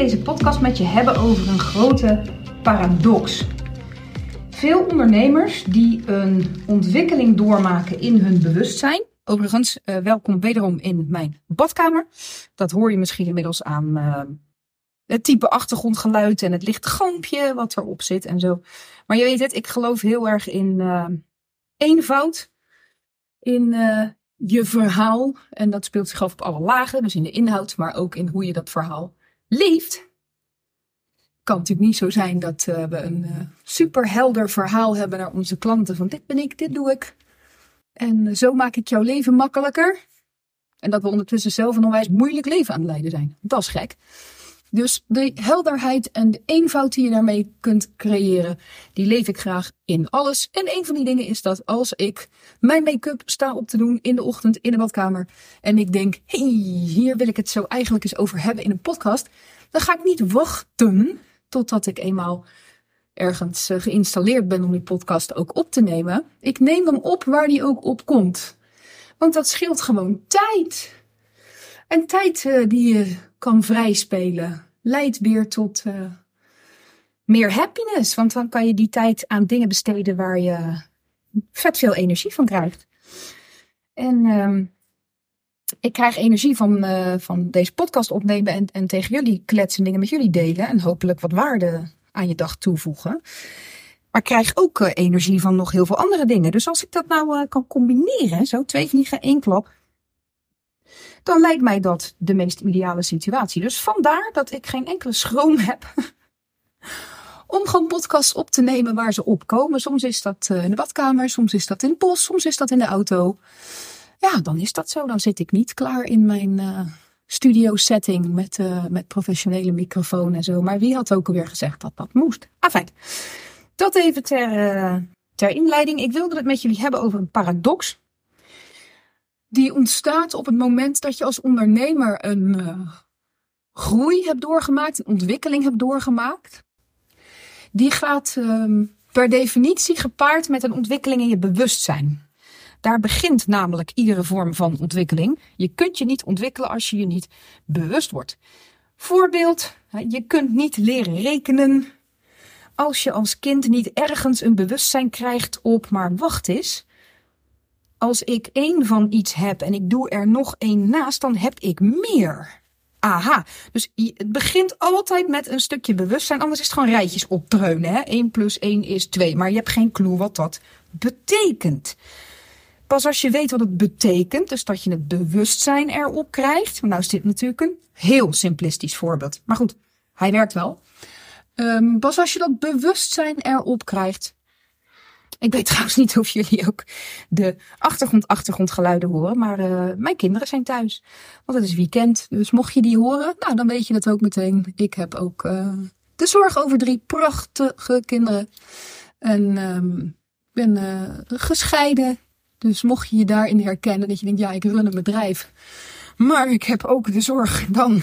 deze podcast met je hebben over een grote paradox. Veel ondernemers die een ontwikkeling doormaken in hun bewustzijn. Overigens, uh, welkom wederom in mijn badkamer. Dat hoor je misschien inmiddels aan uh, het type achtergrondgeluid en het licht galmpje wat erop zit en zo. Maar je weet het, ik geloof heel erg in uh, eenvoud. In je verhaal. En dat speelt zich af op alle lagen, dus in de inhoud, maar ook in hoe je dat verhaal leeft. Kan natuurlijk niet zo zijn dat uh, we een uh, superhelder verhaal hebben naar onze klanten van dit ben ik, dit doe ik. En uh, zo maak ik jouw leven makkelijker. En dat we ondertussen zelf een onwijs moeilijk leven aan het leiden zijn. Dat is gek. Dus de helderheid en de eenvoud die je daarmee kunt creëren, die leef ik graag in alles. En een van die dingen is dat als ik mijn make-up sta op te doen in de ochtend in de badkamer en ik denk, hey, hier wil ik het zo eigenlijk eens over hebben in een podcast, dan ga ik niet wachten totdat ik eenmaal ergens eh, geïnstalleerd ben om die podcast ook op te nemen. Ik neem hem op waar die ook op komt. Want dat scheelt gewoon tijd. En tijd uh, die je kan vrijspelen, leidt weer tot uh, meer happiness. Want dan kan je die tijd aan dingen besteden waar je vet veel energie van krijgt. En uh, ik krijg energie van, uh, van deze podcast opnemen en, en tegen jullie kletsen, dingen met jullie delen. En hopelijk wat waarde aan je dag toevoegen. Maar ik krijg ook energie van nog heel veel andere dingen. Dus als ik dat nou kan combineren, zo twee vliegen één klap dan lijkt mij dat de meest ideale situatie. Dus vandaar dat ik geen enkele schroom heb om gewoon podcasts op te nemen waar ze opkomen. Soms is dat eh, in de badkamer, soms is dat in het bos, soms is dat in de auto. Ja, dan is dat zo. Dan zit ik niet klaar in mijn uh, studio setting met, uh, met professionele microfoon en zo. Maar wie had ook alweer gezegd dat dat moest? Enfin, dat even ter, ter inleiding. Ik wilde het met jullie hebben over een paradox die ontstaat op het moment dat je als ondernemer een uh, groei hebt doorgemaakt, een ontwikkeling hebt doorgemaakt. Die gaat uh, per definitie gepaard met een ontwikkeling in je bewustzijn. Daar begint namelijk iedere vorm van ontwikkeling. Je kunt je niet ontwikkelen als je je niet bewust wordt. Voorbeeld, je kunt niet leren rekenen als je als kind niet ergens een bewustzijn krijgt op, maar wacht eens als ik één van iets heb en ik doe er nog één naast, dan heb ik meer. Aha, dus het begint altijd met een stukje bewustzijn, anders is het gewoon rijtjes opdreunen. Hè? 1 plus 1 is 2, maar je hebt geen clue wat dat betekent. Pas als je weet wat het betekent, dus dat je het bewustzijn erop krijgt. Nou is dit natuurlijk een heel simplistisch voorbeeld. Maar goed, hij werkt wel. Um, pas als je dat bewustzijn erop krijgt, ik weet trouwens niet of jullie ook de achtergrond achtergrondgeluiden horen, maar uh, mijn kinderen zijn thuis. Want het is weekend, dus mocht je die horen, nou dan weet je dat ook meteen. Ik heb ook uh, de zorg over drie prachtige kinderen. En um, ben uh, gescheiden. Dus mocht je je daarin herkennen dat je denkt, ja, ik run een bedrijf. Maar ik heb ook de zorg dan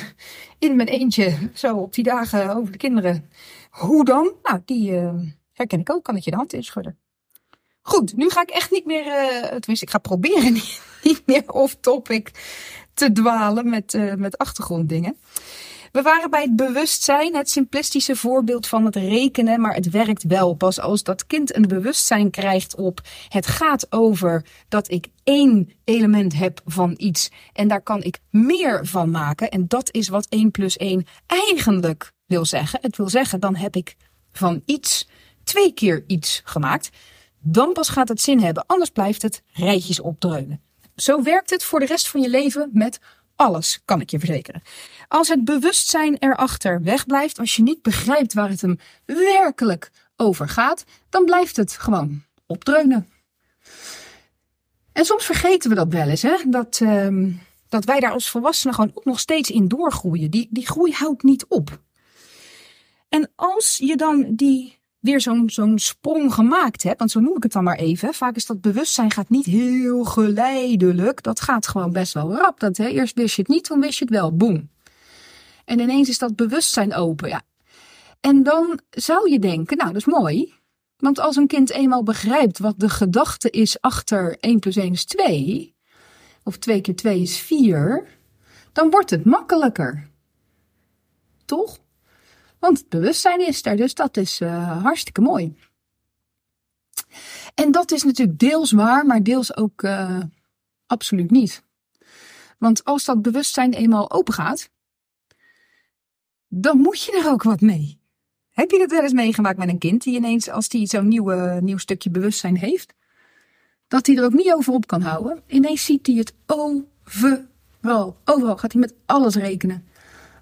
in mijn eentje, zo op die dagen over de kinderen. Hoe dan? Nou, die herken ik ook. Kan ik je de hand inschudden. Goed, nu ga ik echt niet meer, uh, tenminste ik ga proberen niet, meer off-topic te dwalen met, uh, met achtergronddingen. We waren bij het bewustzijn, het simplistische voorbeeld van het rekenen, maar het werkt wel pas als dat kind een bewustzijn krijgt op het gaat over dat ik één element heb van iets en daar kan ik meer van maken. En dat is wat 1 plus 1 eigenlijk wil zeggen. Het wil zeggen, dan heb ik van iets twee keer iets gemaakt. Dan pas gaat het zin hebben, anders blijft het rijtjes opdreunen. Zo werkt het voor de rest van je leven met alles, kan ik je verzekeren. Als het bewustzijn erachter wegblijft, als je niet begrijpt waar het hem werkelijk over gaat, dan blijft het gewoon opdreunen. En soms vergeten we dat wel eens, hè? Dat, uh, dat wij daar als volwassenen gewoon ook nog steeds in doorgroeien. Die, die groei houdt niet op. En als je dan die weer zo'n zo'n sprong gemaakt hebt, want zo noem ik het dan maar even. Vaak is dat bewustzijn gaat niet heel geleidelijk. Dat gaat gewoon best wel rap. Dat, hè? Eerst wist je het niet, toen wist je het wel. Boom. En ineens is dat bewustzijn open. Ja. En dan zou je denken, nou dat is mooi. Want als een kind eenmaal begrijpt wat de gedachte is achter 1 plus 1 is 2, of 2 keer 2 is 4, dan wordt het makkelijker. Toch? Want het bewustzijn is er, dus dat is uh, hartstikke mooi. En dat is natuurlijk deels waar, maar deels ook uh, absoluut niet. Want als dat bewustzijn eenmaal open gaat, dan moet je er ook wat mee. Heb je dat wel eens meegemaakt met een kind die ineens, als die zo'n nieuw stukje bewustzijn heeft, dat hij er ook niet over op kan houden? Ineens ziet hij het overal. Overal gaat hij met alles rekenen.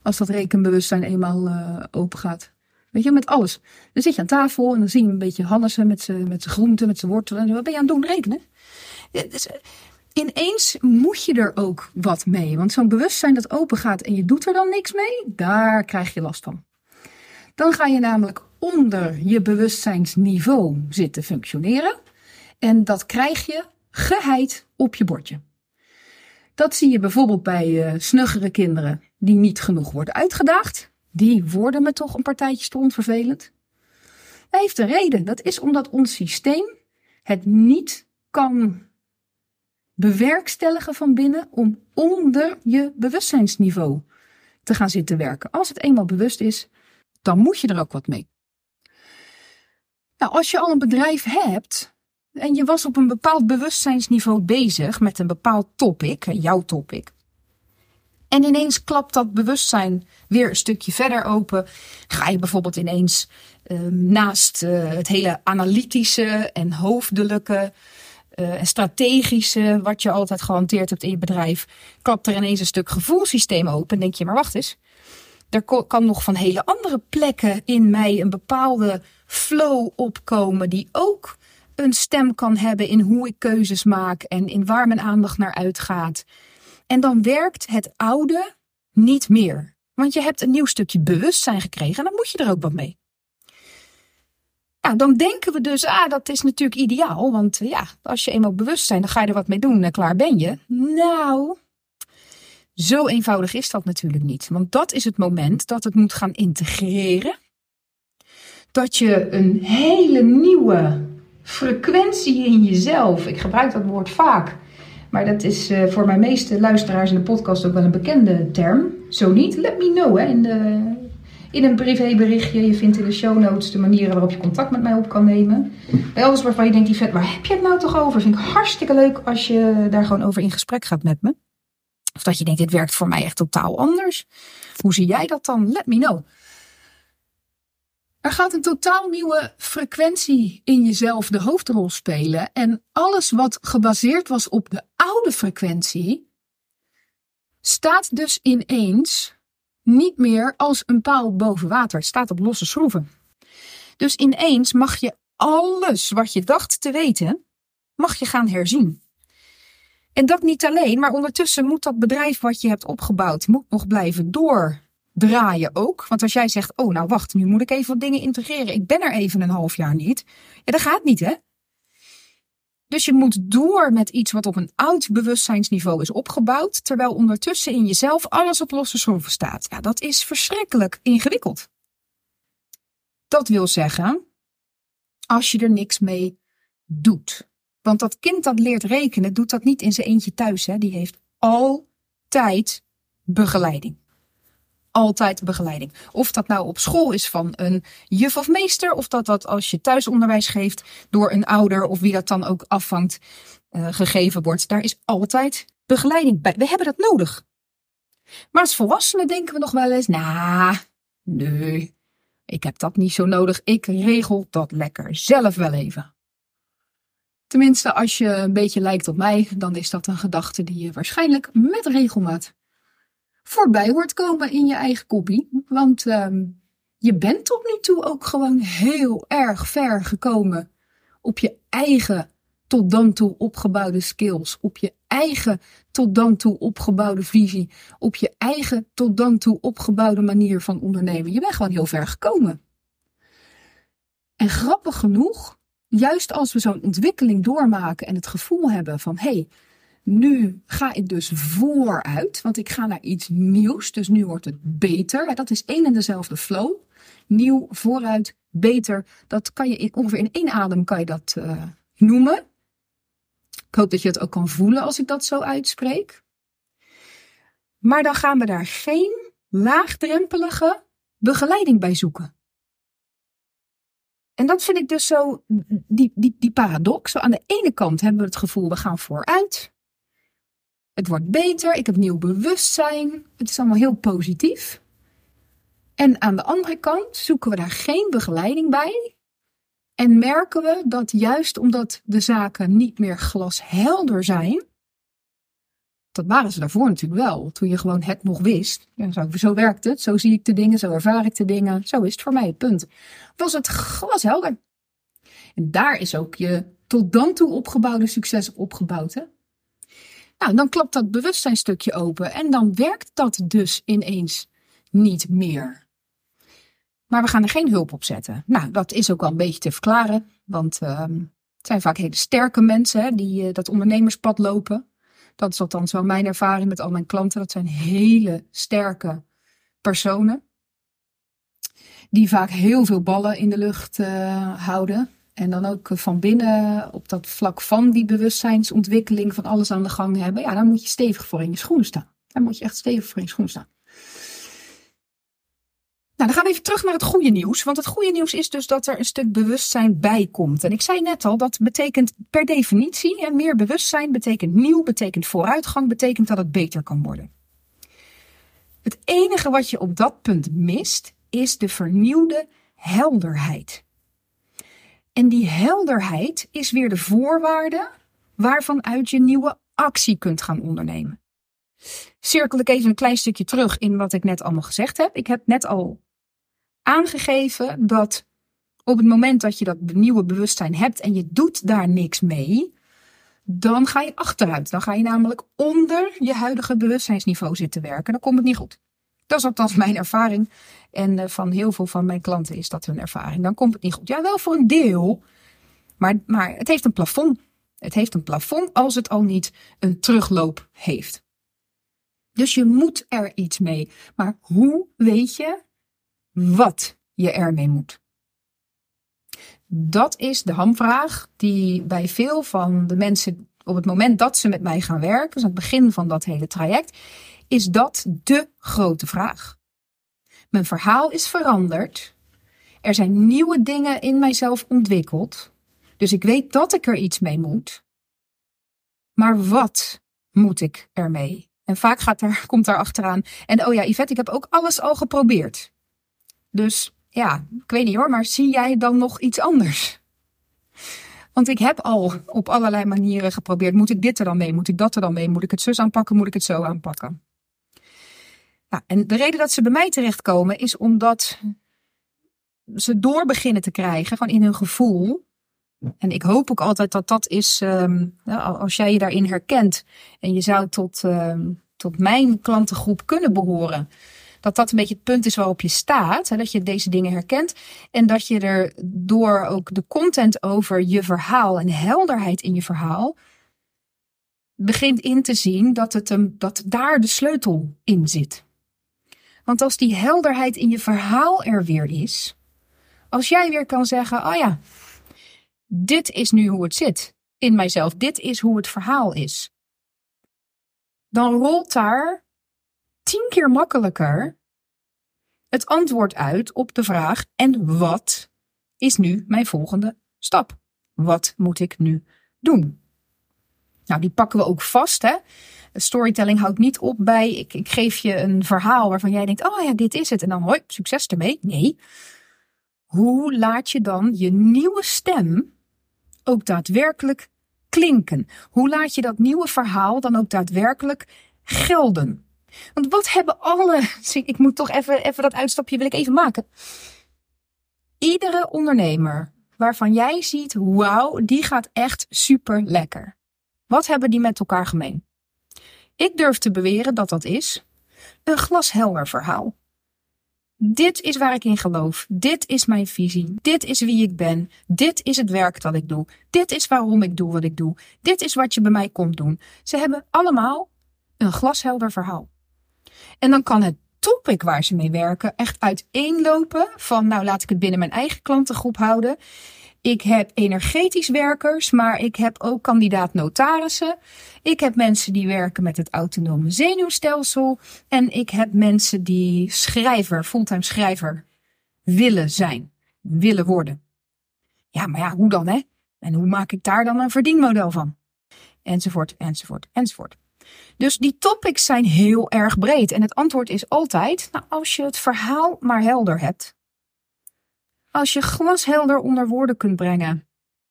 Als dat rekenbewustzijn eenmaal uh, open gaat. Weet je, met alles. Dan zit je aan tafel en dan zie je een beetje Hannessen met zijn met groenten, met zijn wortelen. En wat ben je aan het doen? Rekenen. Dus, eh, ineens moet je er ook wat mee. Want zo'n bewustzijn dat open gaat en je doet er dan niks mee, daar krijg je last van. Dan ga je namelijk onder je bewustzijnsniveau zitten functioneren. En dat krijg je geheid op je bordje. Dat zie je bijvoorbeeld bij uh, snuggere kinderen die niet genoeg worden uitgedaagd. Die worden me toch een partijtje stond vervelend. Dat heeft een reden. Dat is omdat ons systeem het niet kan bewerkstelligen van binnen om onder je bewustzijnsniveau te gaan zitten werken. Als het eenmaal bewust is, dan moet je er ook wat mee. Nou, als je al een bedrijf hebt en je was op een bepaald bewustzijnsniveau bezig met een bepaald topic, jouw topic. En ineens klapt dat bewustzijn weer een stukje verder open. Ga je bijvoorbeeld ineens uh, naast uh, het hele analytische en hoofdelijke uh, en strategische, wat je altijd gehanteerd hebt in je bedrijf, klapt er ineens een stuk gevoelssysteem open. En denk je, maar wacht eens. Er kan nog van hele andere plekken in mij een bepaalde flow opkomen, die ook een stem kan hebben in hoe ik keuzes maak en in waar mijn aandacht naar uitgaat. En dan werkt het oude niet meer. Want je hebt een nieuw stukje bewustzijn gekregen en dan moet je er ook wat mee. Nou, dan denken we dus, ah, dat is natuurlijk ideaal. Want ja, als je eenmaal bewust bent, dan ga je er wat mee doen en klaar ben je. Nou, zo eenvoudig is dat natuurlijk niet. Want dat is het moment dat het moet gaan integreren. Dat je een hele nieuwe frequentie in jezelf, ik gebruik dat woord vaak, maar dat is uh, voor mijn meeste luisteraars in de podcast ook wel een bekende term. Zo niet, let me know hè, in, de, in een privéberichtje. Je vindt in de show notes de manieren waarop je contact met mij op kan nemen. Bij alles waarvan je denkt, die vet, waar heb je het nou toch over? Vind ik hartstikke leuk als je daar gewoon over in gesprek gaat met me. Of dat je denkt, dit werkt voor mij echt totaal anders. Hoe zie jij dat dan? Let me know. Er gaat een totaal nieuwe frequentie in jezelf de hoofdrol spelen. En alles wat gebaseerd was op de oude frequentie, staat dus ineens niet meer als een paal boven water. Het staat op losse schroeven. Dus ineens mag je alles wat je dacht te weten, mag je gaan herzien. En dat niet alleen, maar ondertussen moet dat bedrijf wat je hebt opgebouwd, moet nog blijven door draaien ook. Want als jij zegt, oh nou wacht, nu moet ik even wat dingen integreren. Ik ben er even een half jaar niet. Ja, dat gaat niet hè. Dus je moet door met iets wat op een oud bewustzijnsniveau is opgebouwd, terwijl ondertussen in jezelf alles op losse schroeven staat. Ja, dat is verschrikkelijk ingewikkeld. Dat wil zeggen, als je er niks mee doet. Want dat kind dat leert rekenen, doet dat niet in zijn eentje thuis. Hè? Die heeft altijd begeleiding altijd begeleiding. Of dat nou op school is van een juf of meester, of dat dat als je thuisonderwijs geeft door een ouder of wie dat dan ook afvangt uh, gegeven wordt. Daar is altijd begeleiding bij. We hebben dat nodig. Maar als volwassenen denken we nog wel eens, nou, nee, ik heb dat niet zo nodig. Ik regel dat lekker zelf wel even. Tenminste, als je een beetje lijkt op mij, dan is dat een gedachte die je waarschijnlijk met regelmaat voorbij hoort komen in je eigen kopie. Want um, je bent tot nu toe ook gewoon heel erg ver gekomen op je eigen tot dan toe opgebouwde skills, op je eigen tot dan toe opgebouwde visie, op je eigen tot dan toe opgebouwde manier van ondernemen. Je bent gewoon heel ver gekomen. En grappig genoeg, juist als we zo'n ontwikkeling doormaken en het gevoel hebben van hé, hey, nu ga ik dus vooruit, want ik ga naar iets nieuws. Dus nu wordt het beter. Dat is één en dezelfde flow. Nieuw, vooruit, beter. Dat kan je in, ongeveer in één adem kan je dat uh, noemen. Ik hoop dat je het ook kan voelen als ik dat zo uitspreek. Maar dan gaan we daar geen laagdrempelige begeleiding bij zoeken. En dat vind ik dus zo, die, die, die paradox. Aan de ene kant hebben we het gevoel, we gaan vooruit. Het wordt beter, ik heb nieuw bewustzijn. Het is allemaal heel positief. En aan de andere kant zoeken we daar geen begeleiding bij. En merken we dat juist omdat de zaken niet meer glashelder zijn, dat waren ze daarvoor natuurlijk wel. Toen je gewoon het nog wist. Zo, werkt het. Zo zie ik de dingen. Zo ervaar ik de dingen. Zo is het voor mij. Punt. Was het glashelder. En daar is ook je tot dan toe opgebouwde succes op opgebouwd. Nou, dan klapt dat bewustzijnstukje open. En dan werkt dat dus ineens niet meer. Maar we gaan er geen hulp op zetten. Nou, dat is ook wel een beetje te verklaren. Want uh, het zijn vaak hele sterke mensen hè, die uh, dat ondernemerspad lopen. Dat is althans wel mijn ervaring met al mijn klanten. Dat zijn hele sterke personen. Die vaak heel veel ballen in de lucht uh, houden. En dan ook van binnen op dat vlak van die bewustzijnsontwikkeling van alles aan de gang hebben. Ja, dan moet je stevig voor in je schoenen staan. Dan moet je echt stevig voor in je schoenen staan. Nou, dan gaan we even terug naar het goede nieuws. Want het goede nieuws is dus dat er een stuk bewustzijn bij komt. En ik zei net al, dat betekent per definitie, en meer bewustzijn betekent nieuw, betekent vooruitgang, betekent dat het beter kan worden. Het enige wat je op dat punt mist, is de vernieuwde helderheid. En die helderheid is weer de voorwaarde waarvan uit je nieuwe actie kunt gaan ondernemen. Cirkel ik even een klein stukje terug in wat ik net allemaal gezegd heb. Ik heb net al aangegeven dat op het moment dat je dat nieuwe bewustzijn hebt en je doet daar niks mee, dan ga je achteruit. Dan ga je namelijk onder je huidige bewustzijnsniveau zitten werken. Dan komt het niet goed. Dat is althans mijn ervaring. En eh, van heel veel van mijn klanten is dat hun ervaring. Dan komt het niet goed. Ja, wel voor een deel. Maar, maar het heeft een plafond. Het heeft een plafond als het al niet een terugloop heeft. Dus je moet er iets mee. Maar hoe weet je wat je ermee moet? Dat is de hamvraag die bij veel van de mensen op het moment dat ze met mij gaan werken, dus aan het begin van dat hele traject, is dat de grote vraag. Mijn verhaal is veranderd. Er zijn nieuwe dingen in mijzelf ontwikkeld. Dus ik weet dat ik er iets mee moet. Maar wat moet ik ermee? En vaak gaat er, komt daar achteraan. En oh ja, Yvette, ik heb ook alles al geprobeerd. Dus ja, ik weet niet hoor, maar zie jij dan nog iets anders? Want ik heb al op allerlei manieren geprobeerd. Moet ik dit er dan mee? Moet ik dat er dan mee? Moet ik het zus aanpakken? Moet ik het zo aanpakken? Nou, en de reden dat ze bij mij terechtkomen is omdat ze door beginnen te krijgen, gewoon in hun gevoel. En ik hoop ook altijd dat dat is, um, als jij je daarin herkent en je zou tot, um, tot mijn klantengroep kunnen behoren, dat dat een beetje het punt is waarop je staat. Hè, dat je deze dingen herkent. En dat je er door ook de content over je verhaal en helderheid in je verhaal begint in te zien dat, het een, dat daar de sleutel in zit. Want als die helderheid in je verhaal er weer is, als jij weer kan zeggen: Oh ja, dit is nu hoe het zit in mijzelf, dit is hoe het verhaal is, dan rolt daar tien keer makkelijker het antwoord uit op de vraag: en wat is nu mijn volgende stap? Wat moet ik nu doen? Nou, die pakken we ook vast. Hè? Storytelling houdt niet op bij ik, ik geef je een verhaal waarvan jij denkt: oh ja, dit is het. En dan hoi, succes ermee. Nee. Hoe laat je dan je nieuwe stem ook daadwerkelijk klinken? Hoe laat je dat nieuwe verhaal dan ook daadwerkelijk gelden? Want wat hebben alle. Ik moet toch even, even dat uitstapje wil ik even maken. Iedere ondernemer waarvan jij ziet, wauw, die gaat echt super lekker. Wat hebben die met elkaar gemeen? Ik durf te beweren dat dat is een glashelder verhaal. Dit is waar ik in geloof. Dit is mijn visie. Dit is wie ik ben. Dit is het werk dat ik doe. Dit is waarom ik doe wat ik doe. Dit is wat je bij mij komt doen. Ze hebben allemaal een glashelder verhaal. En dan kan het topic waar ze mee werken echt uiteenlopen van, nou laat ik het binnen mijn eigen klantengroep houden. Ik heb energetisch werkers, maar ik heb ook kandidaat notarissen. Ik heb mensen die werken met het autonome zenuwstelsel. En ik heb mensen die schrijver, fulltime schrijver willen zijn, willen worden. Ja, maar ja, hoe dan hè? En hoe maak ik daar dan een verdienmodel van? Enzovoort, enzovoort, enzovoort. Dus die topics zijn heel erg breed. En het antwoord is altijd, nou, als je het verhaal maar helder hebt. Als je glashelder onder woorden kunt brengen.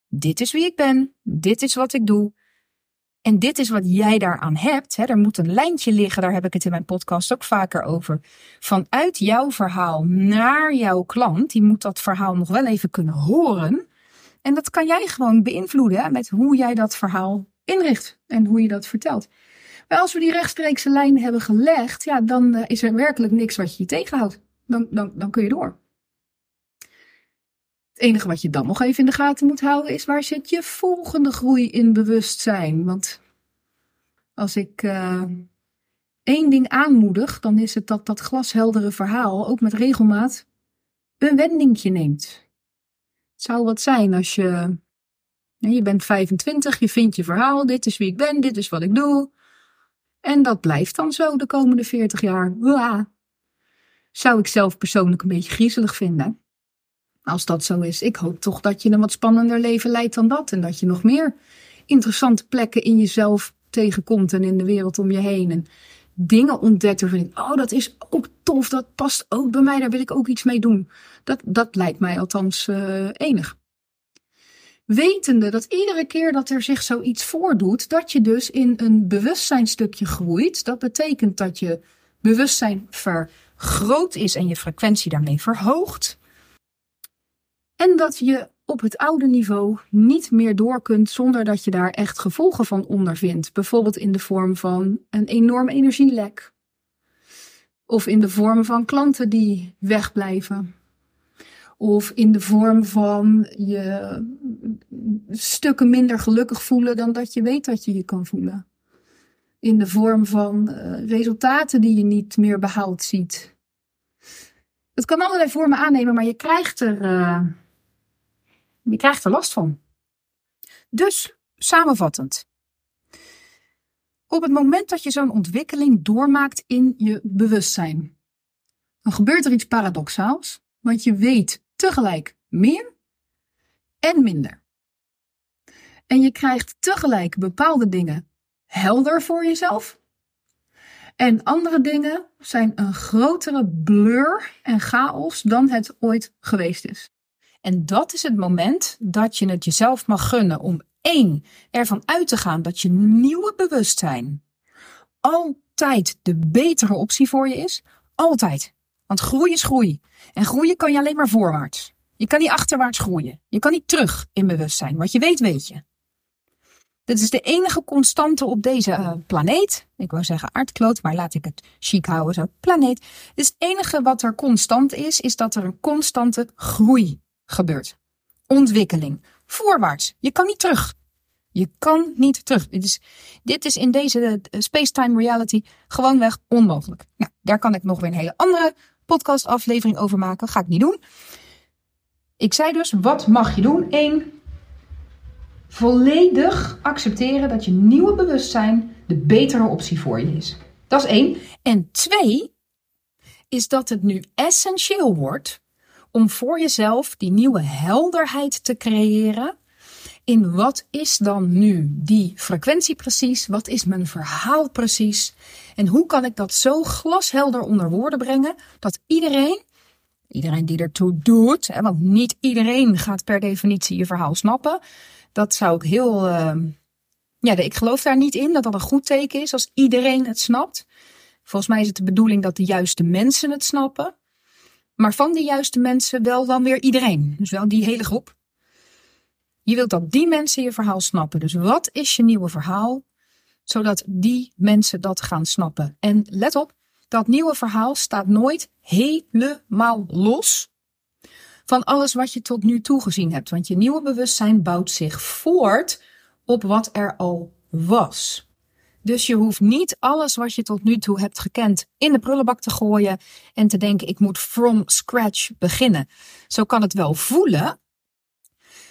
Dit is wie ik ben, dit is wat ik doe. En dit is wat jij daaraan hebt. Hè. Er moet een lijntje liggen, daar heb ik het in mijn podcast ook vaker over. Vanuit jouw verhaal naar jouw klant, die moet dat verhaal nog wel even kunnen horen. En dat kan jij gewoon beïnvloeden met hoe jij dat verhaal inricht en hoe je dat vertelt. Maar als we die rechtstreekse lijn hebben gelegd, ja, dan eh, is er werkelijk niks wat je je tegenhoudt. Dan, dan, dan kun je door. Het enige wat je dan nog even in de gaten moet houden is waar zit je volgende groei in bewustzijn. Want als ik uh, één ding aanmoedig, dan is het dat dat glasheldere verhaal ook met regelmaat een wendingje neemt. Het zou wat zijn als je, je bent 25, je vindt je verhaal, dit is wie ik ben, dit is wat ik doe. En dat blijft dan zo de komende 40 jaar. Zou ik zelf persoonlijk een beetje griezelig vinden. Als dat zo is, ik hoop toch dat je een wat spannender leven leidt dan dat. En dat je nog meer interessante plekken in jezelf tegenkomt en in de wereld om je heen. En dingen ontdekt waarvan ik, oh, dat is ook tof, dat past ook bij mij, daar wil ik ook iets mee doen. Dat, dat lijkt mij althans uh, enig. Wetende dat iedere keer dat er zich zoiets voordoet, dat je dus in een bewustzijnstukje groeit. Dat betekent dat je bewustzijn vergroot is en je frequentie daarmee verhoogt. En dat je op het oude niveau niet meer door kunt zonder dat je daar echt gevolgen van ondervindt. Bijvoorbeeld in de vorm van een enorm energielek. Of in de vorm van klanten die wegblijven. Of in de vorm van je stukken minder gelukkig voelen dan dat je weet dat je je kan voelen. In de vorm van uh, resultaten die je niet meer behaald ziet. Het kan allerlei vormen aannemen, maar je krijgt er. Uh, je krijgt er last van. Dus, samenvattend. Op het moment dat je zo'n ontwikkeling doormaakt in je bewustzijn, dan gebeurt er iets paradoxaals, want je weet tegelijk meer en minder. En je krijgt tegelijk bepaalde dingen helder voor jezelf. En andere dingen zijn een grotere blur en chaos dan het ooit geweest is. En dat is het moment dat je het jezelf mag gunnen om één, ervan uit te gaan dat je nieuwe bewustzijn altijd de betere optie voor je is. Altijd. Want groei is groei. En groeien kan je alleen maar voorwaarts. Je kan niet achterwaarts groeien. Je kan niet terug in bewustzijn. Wat je weet, weet je. Dit is de enige constante op deze uh, planeet. Ik wou zeggen aardkloot, maar laat ik het chic houden zo. Planeet. Dus het enige wat er constant is, is dat er een constante groei gebeurt. Ontwikkeling. Voorwaarts. Je kan niet terug. Je kan niet terug. Dit is, dit is in deze uh, space-time reality gewoonweg onmogelijk. Nou, daar kan ik nog weer een hele andere podcastaflevering over maken. Ga ik niet doen. Ik zei dus, wat mag je doen? Eén, volledig accepteren dat je nieuwe bewustzijn de betere optie voor je is. Dat is één. En twee, is dat het nu essentieel wordt om voor jezelf die nieuwe helderheid te creëren. In wat is dan nu die frequentie precies? Wat is mijn verhaal precies? En hoe kan ik dat zo glashelder onder woorden brengen dat iedereen, iedereen die ertoe doet, hè, want niet iedereen gaat per definitie je verhaal snappen. Dat zou ik heel, uh, ja, ik geloof daar niet in dat dat een goed teken is als iedereen het snapt. Volgens mij is het de bedoeling dat de juiste mensen het snappen. Maar van die juiste mensen wel dan weer iedereen. Dus wel die hele groep. Je wilt dat die mensen je verhaal snappen. Dus wat is je nieuwe verhaal? Zodat die mensen dat gaan snappen. En let op, dat nieuwe verhaal staat nooit helemaal los van alles wat je tot nu toe gezien hebt. Want je nieuwe bewustzijn bouwt zich voort op wat er al was. Dus je hoeft niet alles wat je tot nu toe hebt gekend in de prullenbak te gooien en te denken ik moet from scratch beginnen. Zo kan het wel voelen,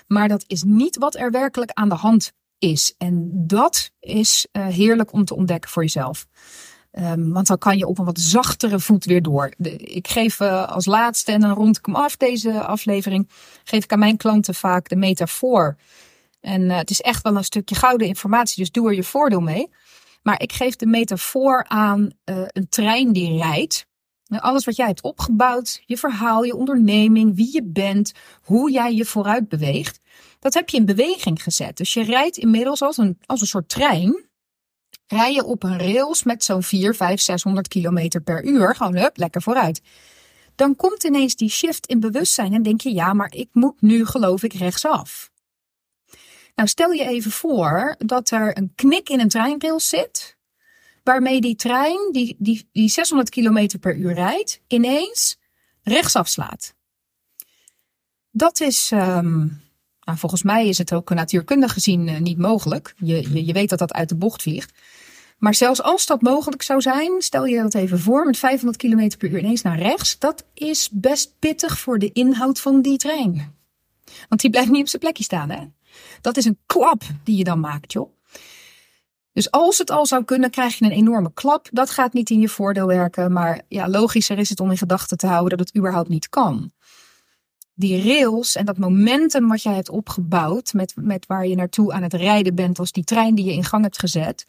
Maar dat is niet wat er werkelijk aan de hand is. En dat is uh, heerlijk om te ontdekken voor jezelf. Um, want dan kan je op een wat zachtere voet weer door. Ik geef uh, als laatste, en dan rond ik hem af deze aflevering, geef ik aan mijn klanten vaak de metafoor. En uh, het is echt wel een stukje gouden informatie, dus doe er je voordeel mee. Maar ik geef de metafoor aan uh, een trein die rijdt. Alles wat jij hebt opgebouwd, je verhaal, je onderneming, wie je bent, hoe jij je vooruit beweegt, dat heb je in beweging gezet. Dus je rijdt inmiddels als een, als een soort trein. Rij je op een rails met zo'n 4, 5, 600 kilometer per uur. Gewoon hup, lekker vooruit. Dan komt ineens die shift in bewustzijn en denk je, ja, maar ik moet nu geloof ik rechtsaf. Nou, stel je even voor dat er een knik in een treinrails zit, waarmee die trein, die, die, die 600 km per uur rijdt, ineens rechtsaf slaat. Dat is, um, nou, volgens mij is het ook natuurkundig gezien uh, niet mogelijk. Je, je, je weet dat dat uit de bocht vliegt. Maar zelfs als dat mogelijk zou zijn, stel je dat even voor met 500 km per uur ineens naar rechts. Dat is best pittig voor de inhoud van die trein. Want die blijft niet op zijn plekje staan, hè? Dat is een klap die je dan maakt, joh. Dus als het al zou kunnen, krijg je een enorme klap. Dat gaat niet in je voordeel werken. Maar ja, logischer is het om in gedachten te houden dat het überhaupt niet kan. Die rails en dat momentum wat jij hebt opgebouwd, met, met waar je naartoe aan het rijden bent, als die trein die je in gang hebt gezet,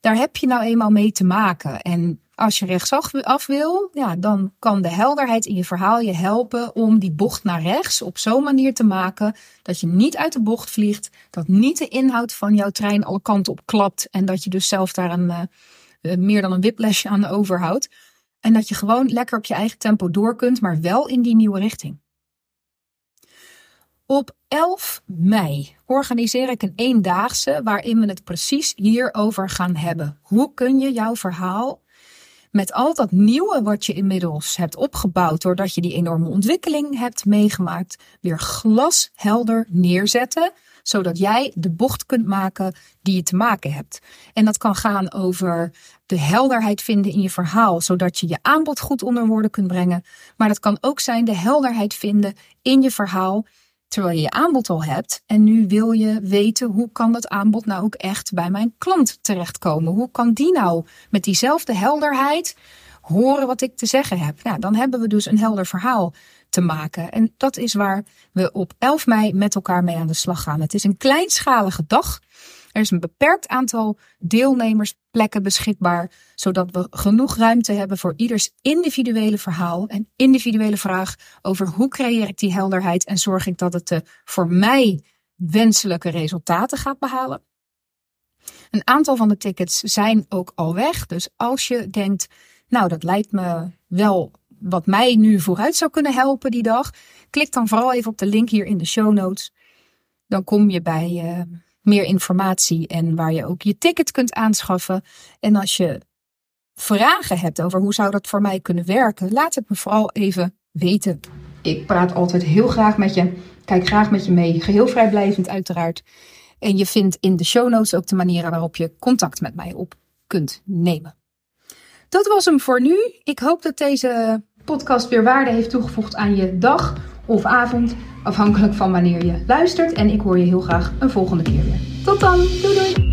daar heb je nou eenmaal mee te maken. En als je rechtsaf wil, ja, dan kan de helderheid in je verhaal je helpen om die bocht naar rechts op zo'n manier te maken dat je niet uit de bocht vliegt, dat niet de inhoud van jouw trein alle kanten op klapt en dat je dus zelf daar een, uh, meer dan een whiplash aan overhoudt. En dat je gewoon lekker op je eigen tempo door kunt, maar wel in die nieuwe richting. Op 11 mei organiseer ik een eendaagse waarin we het precies hierover gaan hebben. Hoe kun je jouw verhaal met al dat nieuwe wat je inmiddels hebt opgebouwd doordat je die enorme ontwikkeling hebt meegemaakt, weer glashelder neerzetten, zodat jij de bocht kunt maken die je te maken hebt. En dat kan gaan over de helderheid vinden in je verhaal, zodat je je aanbod goed onder woorden kunt brengen. Maar dat kan ook zijn de helderheid vinden in je verhaal terwijl je je aanbod al hebt. En nu wil je weten hoe kan dat aanbod nou ook echt bij mijn klant terechtkomen? Hoe kan die nou met diezelfde helderheid horen wat ik te zeggen heb? Nou, dan hebben we dus een helder verhaal te maken. En dat is waar we op 11 mei met elkaar mee aan de slag gaan. Het is een kleinschalige dag. Er is een beperkt aantal deelnemersplekken beschikbaar, zodat we genoeg ruimte hebben voor ieders individuele verhaal en individuele vraag over hoe creëer ik die helderheid en zorg ik dat het de voor mij wenselijke resultaten gaat behalen. Een aantal van de tickets zijn ook al weg. Dus als je denkt, nou dat lijkt me wel wat mij nu vooruit zou kunnen helpen die dag, klik dan vooral even op de link hier in de show notes. Dan kom je bij uh, meer informatie en waar je ook je ticket kunt aanschaffen. En als je vragen hebt over hoe zou dat voor mij kunnen werken, laat het me vooral even weten. Ik praat altijd heel graag met je. Kijk graag met je mee. Geheel vrijblijvend uiteraard. En je vindt in de show notes ook de manieren waarop je contact met mij op kunt nemen. Dat was hem voor nu. Ik hoop dat deze podcast weer waarde heeft toegevoegd aan je dag of avond, afhankelijk van wanneer je luistert. En ik hoor je heel graag een volgende keer weer. Tot dan, doei doei!